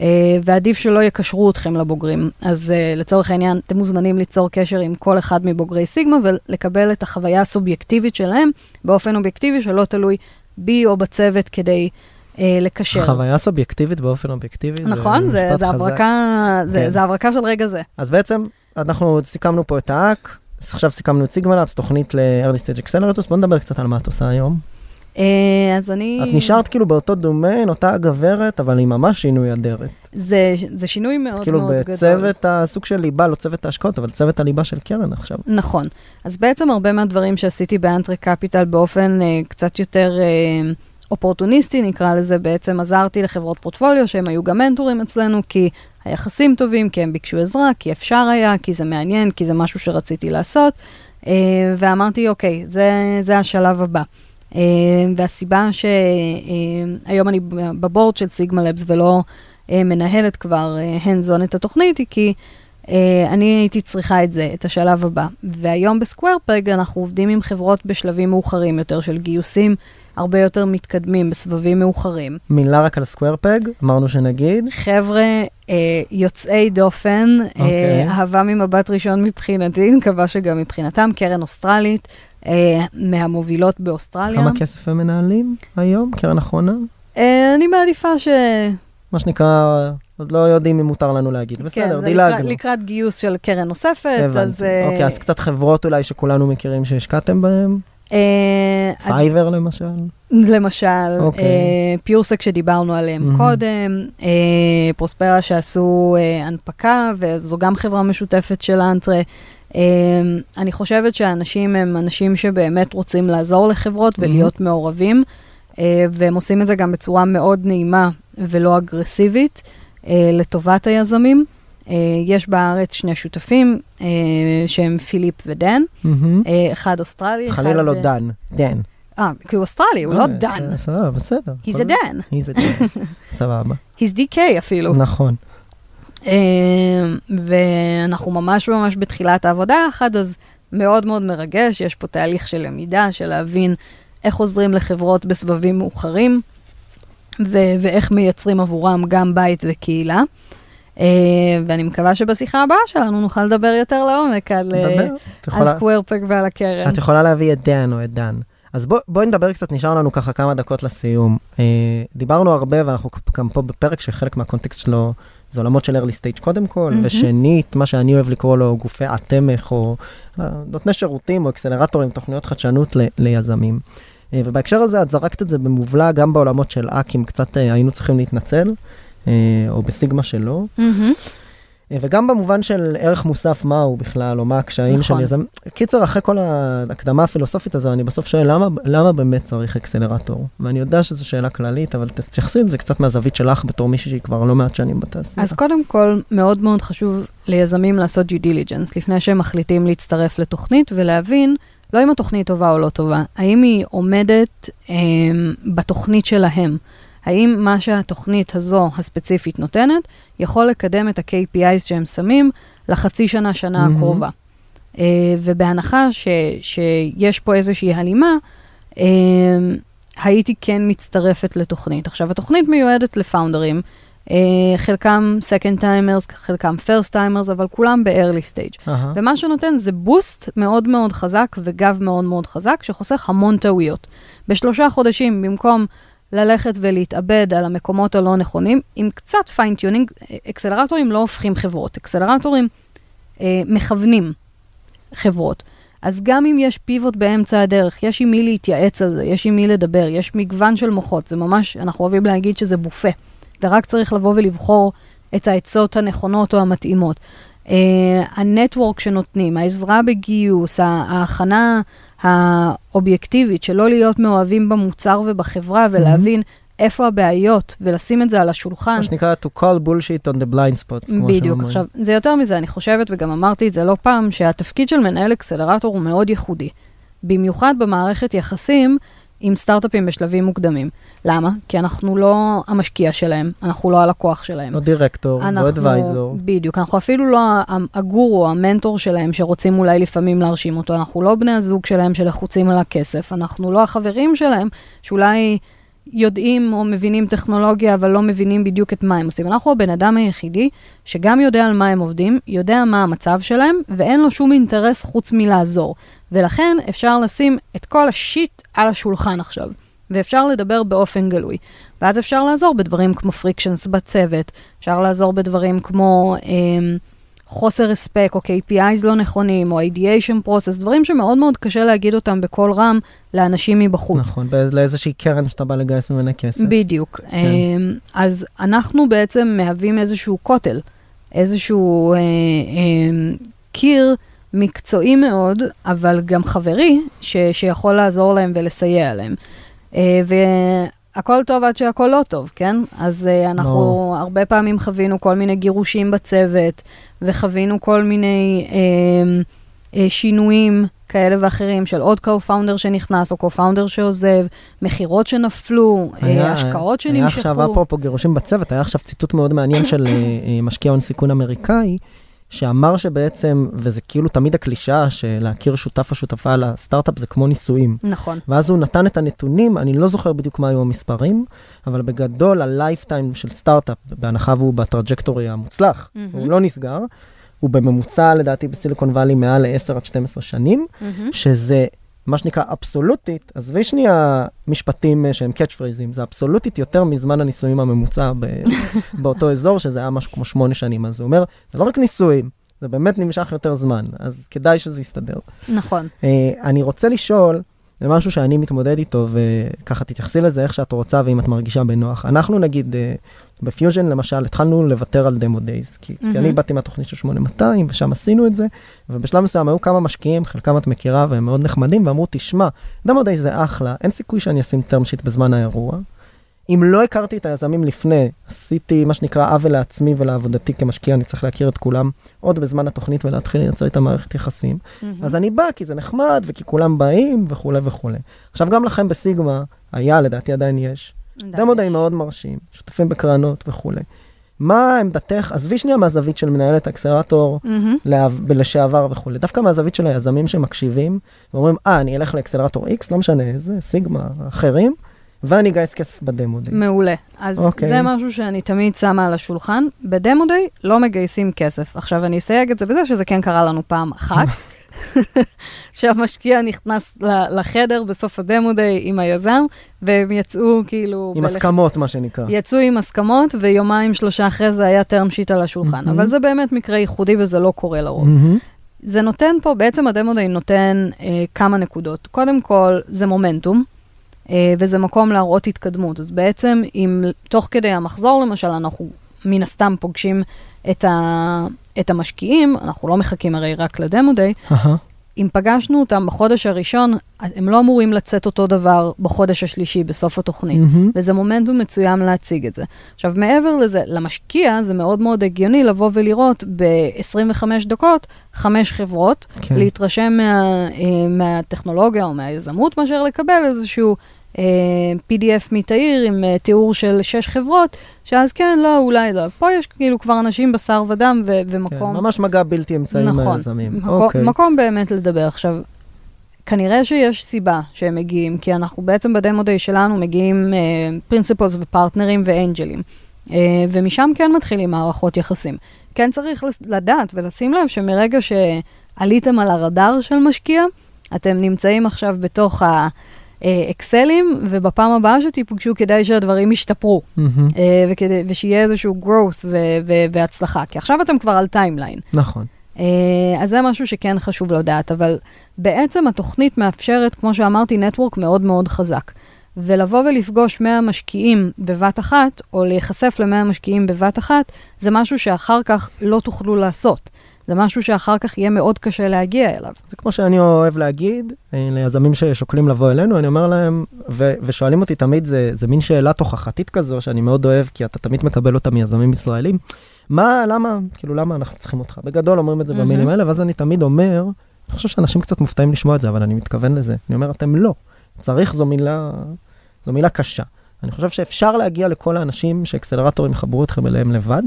אה, ועדיף שלא יקשרו אתכם לבוגרים. אז אה, לצורך העניין, אתם מוזמנים ליצור קשר עם כל אחד מבוגרי סיגמה ולקבל את החוויה הסובייקטיבית שלהם באופן אובייקטיבי שלא תלוי בי או בצוות כדי אה, לקשר. חוויה סובייקטיבית באופן אובייקטיבי, נכון, זה, זה. הברקה, זה, כן. זה הברקה של רגע זה. אז בעצם אנחנו סיכמנו פה את האק, עכשיו סיכמנו את סיגמה לאפס, תוכנית ל-early stage accelerators, בוא נדבר קצת על מה את עושה היום. אה, אז אני... את נשארת כאילו באותו דומיין, אותה הגברת, אבל עם ממש שינוי אדרת. זה, זה שינוי מאוד כאילו מאוד גדול. בצוות הסוג של ליבה, לא צוות ההשקעות, אבל צוות הליבה של קרן עכשיו. נכון. אז בעצם הרבה מהדברים שעשיתי באנטרי קפיטל באופן אה, קצת יותר אה, אופורטוניסטי, נקרא לזה, בעצם עזרתי לחברות פורטפוליו, שהם היו גם מנטורים אצלנו, כי היחסים טובים, כי הם ביקשו עזרה, כי אפשר היה, כי זה מעניין, כי זה משהו שרציתי לעשות. אה, ואמרתי, אוקיי, זה, זה השלב הבא. אה, והסיבה שהיום אני בבורד של סיגמה לבס ולא אה, מנהלת כבר אה, hands on את התוכנית, היא כי אה, אני הייתי צריכה את זה, את השלב הבא. והיום בסקוואר פג אנחנו עובדים עם חברות בשלבים מאוחרים יותר של גיוסים הרבה יותר מתקדמים, בסבבים מאוחרים. מילה רק על סקוואר פג, אמרנו שנגיד. חבר'ה אה, יוצאי דופן, אוקיי. אה, אהבה ממבט ראשון מבחינתי, אני מקווה שגם מבחינתם, קרן אוסטרלית, אה, מהמובילות באוסטרליה. כמה כסף הם מנהלים היום, קרן אחרונה? אה, אני מעדיפה ש... מה שנקרא, עוד לא יודעים אם מותר לנו להגיד. כן, בסדר, זה דילגנו. לקראת, לקראת גיוס של קרן נוספת, אז... הבנתי. אה, אוקיי, אז קצת חברות אולי שכולנו מכירים שהשקעתם בהן? אה, אז Fiverr למשל? למשל, אוקיי. אה, PureSec שדיברנו עליהם מהמם. קודם, אה, Prospera שעשו אה, הנפקה, וזו גם חברה משותפת של Entrée. אה, אני חושבת שהאנשים הם אנשים שבאמת רוצים לעזור לחברות. ולהיות מעורבים, אה, והם עושים את זה גם בצורה מאוד נעימה ולא אגרסיבית אה, לטובת היזמים. אה, יש בארץ שני שותפים שהם פיליפ ודן, אחד אוסטרלי, אחד... חלילה לא דן, דן. אה, כי הוא אוסטרלי, הוא לא דן. סבבה, בסדר. He's a Dan. He's a Dan. סבבה. He's DK אפילו. נכון. אה, ואנחנו ממש ממש בתחילת העבודה יחד, אז מאוד מאוד מרגש, יש פה תהליך של למידה, של להבין איך עוזרים לחברות בסבבים מאוחרים, ו- ואיך מייצרים עבורם גם בית וקהילה. Uh, ואני מקווה שבשיחה הבאה שלנו נוכל לדבר יותר לעומק על, נדבר. את uh, יכולה- על סקוורפק ועל הקרן. את יכולה להביא את דן או את דן. אז בוא, בואי נדבר קצת, נשאר לנו ככה כמה דקות לסיום. אה, דיברנו הרבה, ואנחנו גם פה בפרק שחלק מהקונטקסט שלו זה עולמות של early stage קודם כל, מהמם. ושנית, מה שאני אוהב לקרוא לו גופי התמך, או אה, נותני שירותים או אקסלרטורים, תוכניות חדשנות ל, ליזמים. אה, ובהקשר הזה את זרקת את זה במובלע גם בעולמות של אקים, קצת אה, היינו צריכים להתנצל, או בסיגמה שלו. מהמם. אה, וגם במובן של ערך מוסף מהו בכלל, או מה הקשיים נכון. של יזם. קיצר, אחרי כל ההקדמה הפילוסופית הזו, אני בסוף שואל, למה, למה באמת צריך אקסלרטור? ואני יודע שזו שאלה כללית, אבל תתייחסי לזה קצת מהזווית שלך בתור מישהי שהיא כבר לא מעט שנים בתעשייה. אז קודם כל, מאוד מאוד חשוב ליזמים לעשות due diligence לפני שהם מחליטים להצטרף לתוכנית ולהבין לא אם התוכנית טובה או לא טובה, האם היא עומדת אה, בתוכנית שלהם. האם מה שהתוכנית הזו הספציפית נותנת יכול לקדם את ה-KPIs שהם שמים לחצי שנה, שנה מהמם. הקרובה. אה, ובהנחה ש, שיש פה איזושהי הלימה, אה, הייתי כן מצטרפת לתוכנית. עכשיו, התוכנית מיועדת לפאונדרים, אה, חלקם second timers, חלקם first timers, אבל כולם ב-early stage. אהה. ומה שנותן זה boost מאוד מאוד חזק וגב מאוד מאוד חזק, שחוסך המון טעויות. בשלושה חודשים, במקום ללכת ולהתאבד על המקומות הלא נכונים, עם קצת fine-tuning, אקסלרטורים לא הופכים חברות, אקסלרטורים אה, מכוונים חברות. אז גם אם יש pivot באמצע הדרך, יש עם מי להתייעץ על זה, יש עם מי לדבר, יש מגוון של מוחות, זה ממש, אנחנו אוהבים להגיד שזה בופה, ורק צריך לבוא ולבחור את העצות הנכונות או המתאימות. Uh, הנטוורק שנותנים, העזרה בגיוס, ההכנה האובייקטיבית, שלא להיות מאוהבים במוצר ובחברה ולהבין איפה הבעיות ולשים את זה על השולחן. מה שנקרא to call bullshit on the blind spots, כמו בדיוק. שאומרים. עכשיו, זה יותר מזה, אני חושבת, וגם אמרתי את זה לא פעם, שהתפקיד של מנהל אקסלרטור הוא מאוד ייחודי. במיוחד במערכת יחסים עם סטארט-אפים בשלבים מוקדמים. למה? כי אנחנו לא המשקיע שלהם, אנחנו לא הלקוח שלהם. לא דירקטור, לא אנחנו- אדוויזור. בדיוק, אנחנו אפילו לא הגורו, המנטור שלהם, שרוצים אולי לפעמים להרשים אותו, אנחנו לא בני הזוג שלהם שלחוצים על הכסף, אנחנו לא החברים שלהם, שאולי יודעים או מבינים טכנולוגיה, אבל לא מבינים בדיוק את מה הם עושים. אנחנו הבן אדם היחידי שגם יודע על מה הם עובדים, יודע מה המצב שלהם, ואין לו שום אינטרס חוץ מלעזור. ולכן אפשר לשים את כל השיט על השולחן עכשיו. ואפשר לדבר באופן גלוי. ואז אפשר לעזור בדברים כמו פריקשנס בצוות, אפשר לעזור בדברים כמו אה, חוסר הספק או KPIs לא נכונים, או ideation process, דברים שמאוד מאוד קשה להגיד אותם בקול רם לאנשים מבחוץ. נכון, לאיזושהי קרן שאתה בא לגייס ממנה כסף. בדיוק. כן. אמ, אז אנחנו בעצם מהווים איזשהו כותל, איזשהו אה, אה, קיר מקצועי מאוד, אבל גם חברי, ש, שיכול לעזור להם ולסייע להם. אה, והכל טוב עד שהכל לא טוב, כן? אז אה, אנחנו ברור. הרבה פעמים חווינו כל מיני גירושים בצוות, וחווינו כל מיני אה, אה, שינויים כאלה ואחרים של עוד co-founder שנכנס, או co-founder שעוזב, מכירות שנפלו, אה, השקעות היה שנמשכו. עכשיו, אפרופו גירושים בצוות, היה עכשיו ציטוט מאוד מעניין של משקיע הון סיכון אמריקאי, שאמר שבעצם, וזה כאילו תמיד הקלישאה, שלהכיר שותף או שותפה לסטארט-אפ זה כמו נישואים. נכון. ואז הוא נתן את הנתונים, אני לא זוכר בדיוק מה היו המספרים, אבל בגדול ה lifetime של סטארט-אפ, בהנחה והוא ב trajectory המוצלח, מהמם. הוא לא נסגר, הוא בממוצע לדעתי ב Silicon Valley מעל ל-10 עד 12 שנים, מהמם. שזה מה שנקרא אבסולוטית, עזבי שנייה משפטים אה, שהם קאץ' פרייזים, זה אבסולוטית יותר מזמן הנישואים הממוצע ב- באותו אזור, שזה היה משהו כמו שמונה שנים, אז הוא אומר, זה לא רק נישואים, זה באמת נמשך יותר זמן, אז כדאי שזה יסתדר. נכון. אה, אני רוצה לשאול, זה משהו שאני מתמודד איתו, וככה תתייחסי לזה איך שאת רוצה ואם את מרגישה בנוח. אנחנו נגיד, אה, בפיוז'ן למשל, התחלנו לוותר על demo days, כי, כי אני. באתי מהתוכנית של 8200, ושם עשינו את זה, ובשלב מסוים היו כמה משקיעים, חלקם את מכירה והם מאוד נחמדים, ואמרו, תשמע, demo days זה אחלה, אין סיכוי שאני אשים term sheet בזמן האירוע. אם לא הכרתי את היזמים לפני, עשיתי מה שנקרא עוול לעצמי ולעבודתי כמשקיע, אני צריך להכיר את כולם עוד בזמן התוכנית ולהתחיל לייצר איתם מערכת יחסים. אז אני בא כי זה נחמד וכי כולם באים וכולי וכולי. עכשיו גם לכם בסיגמה, היה, לדעתי עדיין יש, דמו די מאוד מרשים, שותפים בקרנות וכולי. מה עמדתך, עזבי שנייה מהזווית של מנהלת האקסלרטור מהמם. לעב- לשעבר וכולי, דווקא מהזווית של היזמים שמקשיבים ואומרים, אה, אני אלך לאקסלרטור X, לא משנה איזה, סיגמה, אחרים, ואני אגייס כסף בדמו דיי. מעולה. אז אוקיי. זה משהו שאני תמיד שמה על השולחן. בדמו דיי לא מגייסים כסף. עכשיו, אני אסייג את זה בזה שזה כן קרה לנו פעם אחת. שהמשקיע נכנס לחדר בסוף הדמו דיי עם היזם, והם יצאו כאילו... עם בלח- הסכמות, מה שנקרא. יצאו עם הסכמות, ויומיים שלושה אחרי זה היה term sheet על השולחן. מהמם. אבל זה באמת מקרה ייחודי וזה לא קורה לרוב. מהמם. זה נותן פה, בעצם הדמו דיי נותן אה, כמה נקודות. קודם כל, זה מומנטום, וזה מקום להראות התקדמות. אז בעצם, אם תוך כדי המחזור, למשל, אנחנו מן הסתם פוגשים את, ה, את המשקיעים, אנחנו לא מחכים הרי רק לדמו דיי. אם פגשנו אותם בחודש הראשון, הם לא אמורים לצאת אותו דבר בחודש השלישי, בסוף התוכנית. מהמם. וזה מומנטום מצוין להציג את זה. עכשיו, מעבר לזה, למשקיע זה מאוד מאוד הגיוני לבוא ולראות ב-25 דקות חמש חברות, כן. להתרשם מה, אה, מהטכנולוגיה או מהיזמות, מאשר לקבל איזשהו אה, PDF מתאיר עם אה, תיאור של שש חברות, שאז כן, לא, אולי לא. פה יש כאילו כבר אנשים בשר ודם ו- כן, ומקום. ממש מגע בלתי אמצעי נכון, מהיזמים. מקום, אוקיי. מקום באמת לדבר. עכשיו, כנראה שיש סיבה שהם מגיעים, כי אנחנו בעצם בדמו דיי שלנו מגיעים פרינסיפלס ופרטנרים ואנג'לים, uh, ומשם כן מתחילים מערכות יחסים. כן צריך לדעת ולשים לב שמרגע שעליתם על הרדאר של משקיע, אתם נמצאים עכשיו בתוך האקסלים, ובפעם הבאה שתיפגשו כדאי שהדברים ישתפרו. אה, וכדי, ושיהיה איזשהו growth ו- ו- והצלחה, כי עכשיו אתם כבר על timeline. נכון. אה, אז זה משהו שכן חשוב לדעת, אבל בעצם התוכנית מאפשרת, כמו שאמרתי, network מאוד מאוד חזק. ולבוא ולפגוש 100 משקיעים בבת אחת, או להיחשף ל-100 משקיעים בבת אחת, זה משהו שאחר כך לא תוכלו לעשות. זה משהו שאחר כך יהיה מאוד קשה להגיע אליו. זה כמו שאני אוהב להגיד אה, ליזמים ששוקלים לבוא אלינו, אני אומר להם, ו- ושואלים אותי תמיד, זה, זה מין שאלה תוכחתית כזו, שאני מאוד אוהב, כי אתה תמיד מקבל אותה מיזמים ישראלים. מה, למה, כאילו, למה אנחנו צריכים אותך? בגדול אומרים את זה מהמם. במילים האלה, ואז אני תמיד אומר, אני חושב שאנשים קצת מופתעים לשמוע את זה, אבל אני מתכוון לזה. אני אומר, אתם לא. צריך זו מילה, זו מילה קשה. אני חושב שאפשר להגיע לכל האנשים שאקסלרטורים יחברו אתכם אליהם לבד,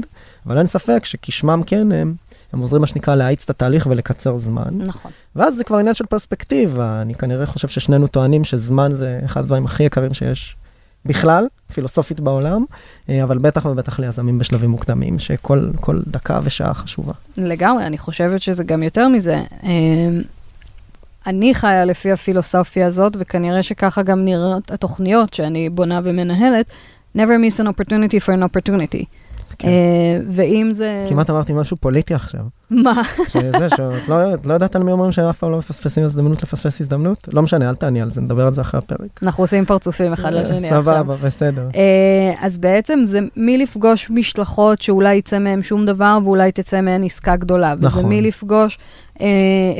אבל אין ספק שכשמם כן הם, הם עוזרים מה שנקרא להאיץ את התהליך ולקצר זמן. נכון. ואז זה כבר עניין של פרספקטיבה. אני כנראה חושב ששנינו טוענים שזמן זה אחד הדברים הכי יקרים שיש בכלל, פילוסופית בעולם, אה, אבל בטח ובטח ליזמים בשלבים מוקדמים, שכל כל דקה ושעה חשובה. לגמרי, אני חושבת שזה גם יותר מזה. אה, אני חיה לפי הפילוסופיה הזאת, וכנראה שככה גם נראות התוכניות שאני בונה ומנהלת. never miss an opportunity for an opportunity. כן. אה, ואם זה... כמעט אמרתי משהו פוליטי עכשיו. מה? שזה, שאת לא, לא יודעת על מי אומרים שאף פעם לא מפספסים הזדמנות לפספס הזדמנות? לא משנה, אל תעני על זה, נדבר על זה אחרי הפרק. אנחנו עושים פרצופים אחד לשני עכשיו. סבבה, בסדר. אה, אז בעצם זה מלפגוש משלחות שאולי יצא מהם שום דבר ואולי תצא מהן עסקה גדולה. וזה נכון. מלפגוש אה,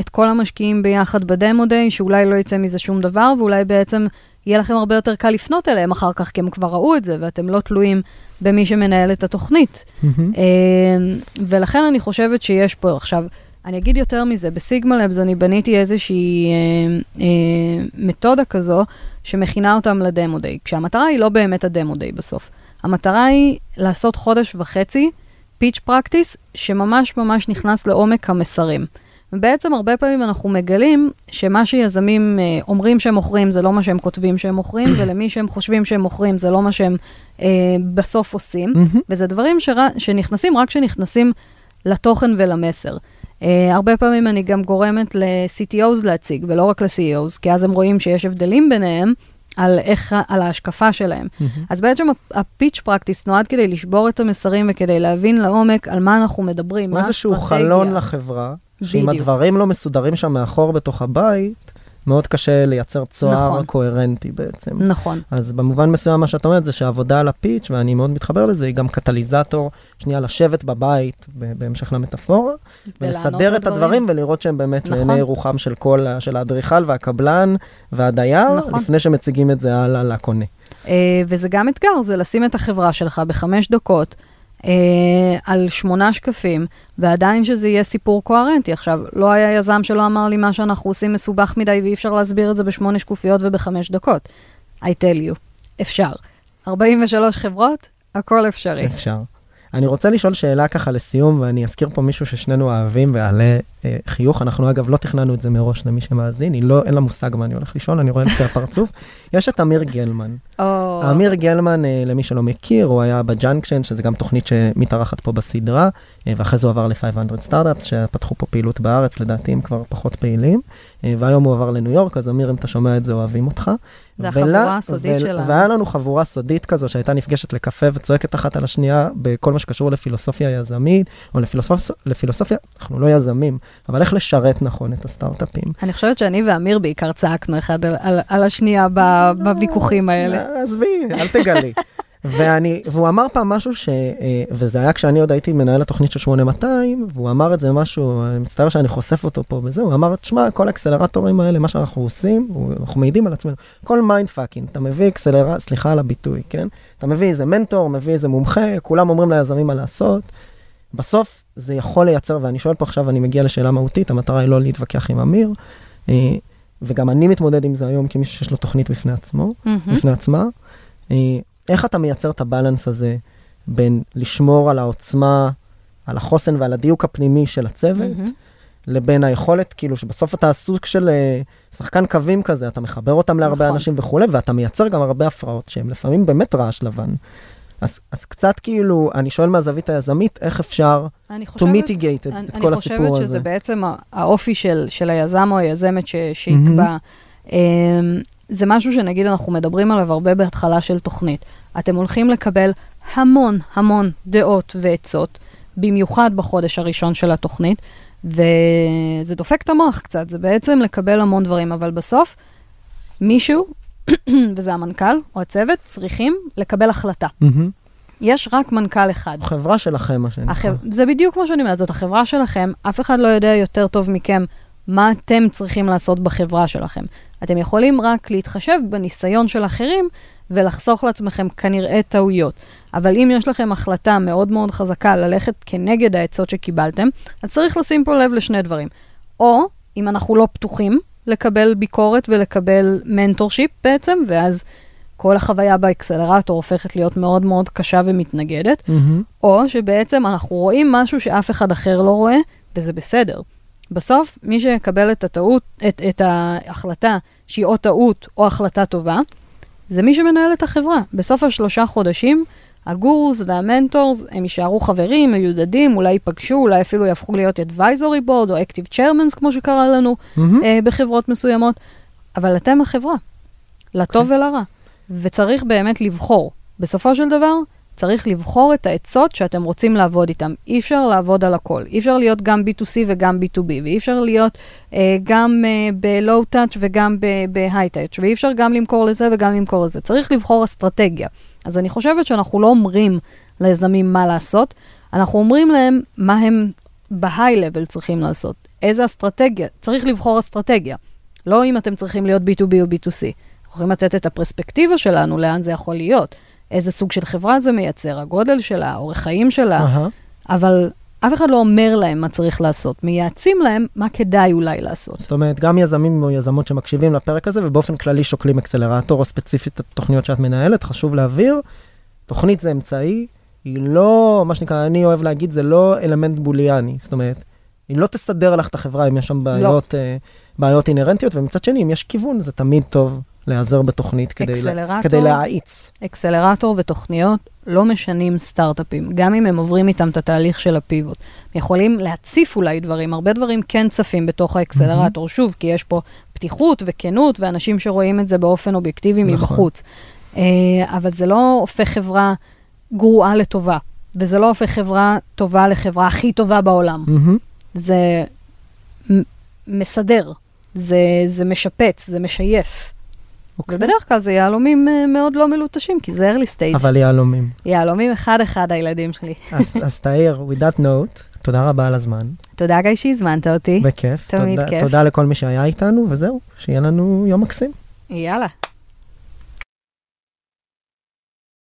את כל המשקיעים ביחד בדמו דיי, שאולי לא יצא מזה שום דבר, ואולי בעצם יהיה לכם הרבה יותר קל לפנות אליהם אחר כך, כי הם כבר ראו את זה, ואתם לא תלויים במי שמנהל את התוכנית. אה, ולכן אני חושבת שיש פה עכשיו, אני אגיד יותר מזה, בסיגמה לבס אני בניתי איזושהי אה, אה, מתודה כזו שמכינה אותם לדמו דיי, כשהמטרה היא לא באמת הדמו דיי בסוף. המטרה היא לעשות חודש וחצי פיץ' פרקטיס שממש ממש נכנס לעומק המסרים. ובעצם הרבה פעמים אנחנו מגלים שמה שיזמים אה, אומרים שהם מוכרים זה לא מה שהם כותבים שהם מוכרים, ולמי שהם חושבים שהם מוכרים זה לא מה שהם אה, בסוף עושים. וזה דברים שר... שנכנסים רק כשנכנסים לתוכן ולמסר. Uh, הרבה פעמים אני גם גורמת ל-CTOs להציג, ולא רק ל-CEOs, כי אז הם רואים שיש הבדלים ביניהם על, איך, על ההשקפה שלהם. מהמם. אז בעצם הפיץ' פרקטיס נועד כדי לשבור את המסרים וכדי להבין לעומק על מה אנחנו מדברים, מה איזשהו האסטרטגיה. חלון לחברה, שאם בדיוק. הדברים לא מסודרים שם מאחור בתוך הבית, מאוד קשה לייצר צוהר נכון. קוהרנטי בעצם. נכון, אז במובן מסוים מה שאת אומרת זה שהעבודה על הפיץ', ואני מאוד מתחבר לזה, היא גם קטליזטור, שנייה לשבת בבית, בהמשך למטאפורה, ולסדר את. הדברים ולראות שהם באמת נכון. לעיני רוחם של כל, של האדריכל והקבלן והדייר, נכון. לפני שמציגים את זה הלאה לקונה. uh, וזה גם אתגר, זה לשים את החברה שלך בחמש דקות. Uh, על שמונה שקפים, ועדיין שזה יהיה סיפור קוהרנטי. עכשיו, לא היה יזם שלא אמר לי מה שאנחנו עושים מסובך מדי ואי אפשר להסביר את זה בשמונה שקופיות ובחמש דקות. I tell you, אפשר. 43 חברות, הכל אפשרי. אפשר. אני רוצה לשאול שאלה ככה לסיום, ואני אזכיר פה מישהו ששנינו אוהבים ויעלה אה, חיוך. אנחנו אגב לא תכננו את זה מראש למי שמאזין, היא לא, אין לה מושג מה אני הולך לשאול, אני רואה לפי הפרצוף. יש את אמיר גלמן. או, אמיר גלמן, אה, למי שלא מכיר, הוא היה ב Junction, שזה גם תוכנית שמתארחת פה בסדרה, אה, ואחרי זה הוא עבר ל-500 סטארט-אפס, שפתחו פה פעילות בארץ, לדעתי הם כבר פחות פעילים, אה, והיום הוא עבר לניו יורק, אז אמיר, אם אתה שומע את זה, אוהבים אותך. זה ולה- החבורה הסודית ו- שלנו. והיה לנו חבורה סודית כזו שהייתה נפגשת לקפה וצועקת אחת על השנייה בכל מה שקשור לפילוסופיה יזמית, או לפילוסופ... לפילוסופיה, אנחנו לא יזמים, אבל איך לשרת נכון את הסטארט-אפים. אני חושבת שאני ואמיר בעיקר צעקנו אחד על, על, על השנייה ב, בוויכוחים האלה. עזבי, אל תגלי. ואני, והוא אמר פעם משהו ש... אה, וזה היה כשאני עוד הייתי מנהל התוכנית של 8200, והוא אמר את זה משהו, אני מצטער שאני חושף אותו פה בזה, הוא אמר, תשמע, כל האקסלרטורים האלה, מה שאנחנו עושים, אנחנו מעידים על עצמנו, כל mind fucking, אתה מביא אקסלרט, סליחה על הביטוי, כן? אתה מביא איזה מנטור, מביא איזה מומחה, כולם אומרים ליזמים מה לעשות. בסוף זה יכול לייצר, ואני שואל פה עכשיו, אני מגיע לשאלה מהותית, המטרה היא לא להתווכח עם אמיר, אה, וגם אני מתמודד עם זה היום כמישהו שיש לו תוכנית בפני עצמו. מהמם. בפני עצמה. אה, איך אתה מייצר את הבלנס הזה בין לשמור על העוצמה, על החוסן ועל הדיוק הפנימי של הצוות, מהמם. לבין היכולת, כאילו, שבסוף אתה סוג של אה, שחקן קווים כזה, אתה מחבר אותם להרבה נכון. אנשים וכולי, ואתה מייצר גם הרבה הפרעות שהן לפעמים באמת רעש לבן. אז, אז קצת כאילו, אני שואל מהזווית היזמית, איך אפשר אני to חושבת, mitigate את, אני, את אני כל חושבת הסיפור שזה הזה? בעצם ה- האופי של, של היזם או היזמת ש, שיקבע. אמ, זה משהו שנגיד אנחנו מדברים עליו הרבה בהתחלה של תוכנית. אתם הולכים לקבל המון המון דעות ועצות, במיוחד בחודש הראשון של התוכנית, וזה דופק את המוח קצת, זה בעצם לקבל המון דברים, אבל בסוף מישהו, וזה המנכ"ל או הצוות, צריכים לקבל החלטה. יש רק מנכ"ל אחד. חברה שלכם, מה שנקרא. החב... זה בדיוק כמו שאני אומרת, זאת החברה שלכם, אף אחד לא יודע יותר טוב מכם מה אתם צריכים לעשות בחברה שלכם. אתם יכולים רק להתחשב בניסיון של אחרים ולחסוך לעצמכם כנראה טעויות. אבל אם יש לכם החלטה מאוד מאוד חזקה ללכת כנגד העצות שקיבלתם, אז צריך לשים פה לב לשני דברים. או, אם אנחנו לא פתוחים לקבל ביקורת ולקבל mentorship בעצם, ואז כל החוויה באקסלרטור הופכת להיות מאוד מאוד קשה ומתנגדת, מהמם. או שבעצם אנחנו רואים משהו שאף אחד אחר לא רואה, וזה בסדר. בסוף, מי שיקבל את הטעות, את, את ההחלטה שהיא או טעות או החלטה טובה, זה מי שמנהל את החברה. בסוף השלושה חודשים, הגורוס והמנטורס, הם יישארו חברים, מיודדים, אולי ייפגשו, אולי אפילו יהפכו להיות advisory board או active chairmans, כמו שקרה לנו מהמם. אה, בחברות מסוימות, אבל אתם החברה, לטוב אוקיי. ולרע. וצריך באמת לבחור. בסופו של דבר, צריך לבחור את העצות שאתם רוצים לעבוד איתן. אי אפשר לעבוד על הכל. אי אפשר להיות גם B2C וגם B2B, ואי אפשר להיות אה, גם אה, ב-low touch וגם ב-high touch, ואי אפשר גם למכור לזה וגם למכור לזה. צריך לבחור אסטרטגיה. אז אני חושבת שאנחנו לא אומרים ליזמים מה לעשות, אנחנו אומרים להם מה הם level צריכים לעשות. איזה אסטרטגיה? צריך לבחור אסטרטגיה. לא אם אתם צריכים להיות B2B או B2C. אנחנו יכולים לתת את הפרספקטיבה שלנו, לאן זה יכול להיות, איזה סוג של חברה זה מייצר, הגודל שלה, אורך חיים שלה, אהה. אבל אף אחד לא אומר להם מה צריך לעשות, מייעצים להם מה כדאי אולי לעשות. זאת אומרת, גם יזמים או יזמות שמקשיבים לפרק הזה, ובאופן כללי שוקלים אקסלרטור, או ספציפית התוכניות שאת מנהלת, חשוב להבהיר, תוכנית זה אמצעי, היא לא, מה שנקרא, אני אוהב להגיד, זה לא אלמנט בוליאני. זאת אומרת, היא לא תסדר לך את החברה אם יש שם בעיות, אה, בעיות אינהרנטיות, ומצד שני, אם יש כיוון, זה תמיד טוב להיעזר בתוכנית כדי, לה. כדי להאיץ. אקסלרטור ותוכניות לא משנים סטארט-אפים, גם אם הם עוברים איתם את התהליך של הפיבוט. הם יכולים להציף אולי דברים, הרבה דברים כן צפים בתוך האקסלרטור, שוב, כי יש פה פתיחות וכנות, ואנשים שרואים את זה באופן אובייקטיבי נכון. מבחוץ. אה, אבל זה לא הופך חברה גרועה לטובה, וזה לא הופך חברה טובה לחברה הכי טובה בעולם. מהמם. זה מסדר, זה, זה משפץ, זה משייף. אוקיי. ובדרך כלל זה יהלומים אה, מאוד לא מלוטשים, כי זה early stage. אבל יהלומים. יהלומים אחד-אחד הילדים שלי. אז, אז תאיר, with that note, תודה רבה על הזמן, תודה גיא שהזמנת אותי. בכיף. תמיד תודה, כיף. תודה לכל מי שהיה איתנו, וזהו, שיהיה לנו יום מקסים. יאללה.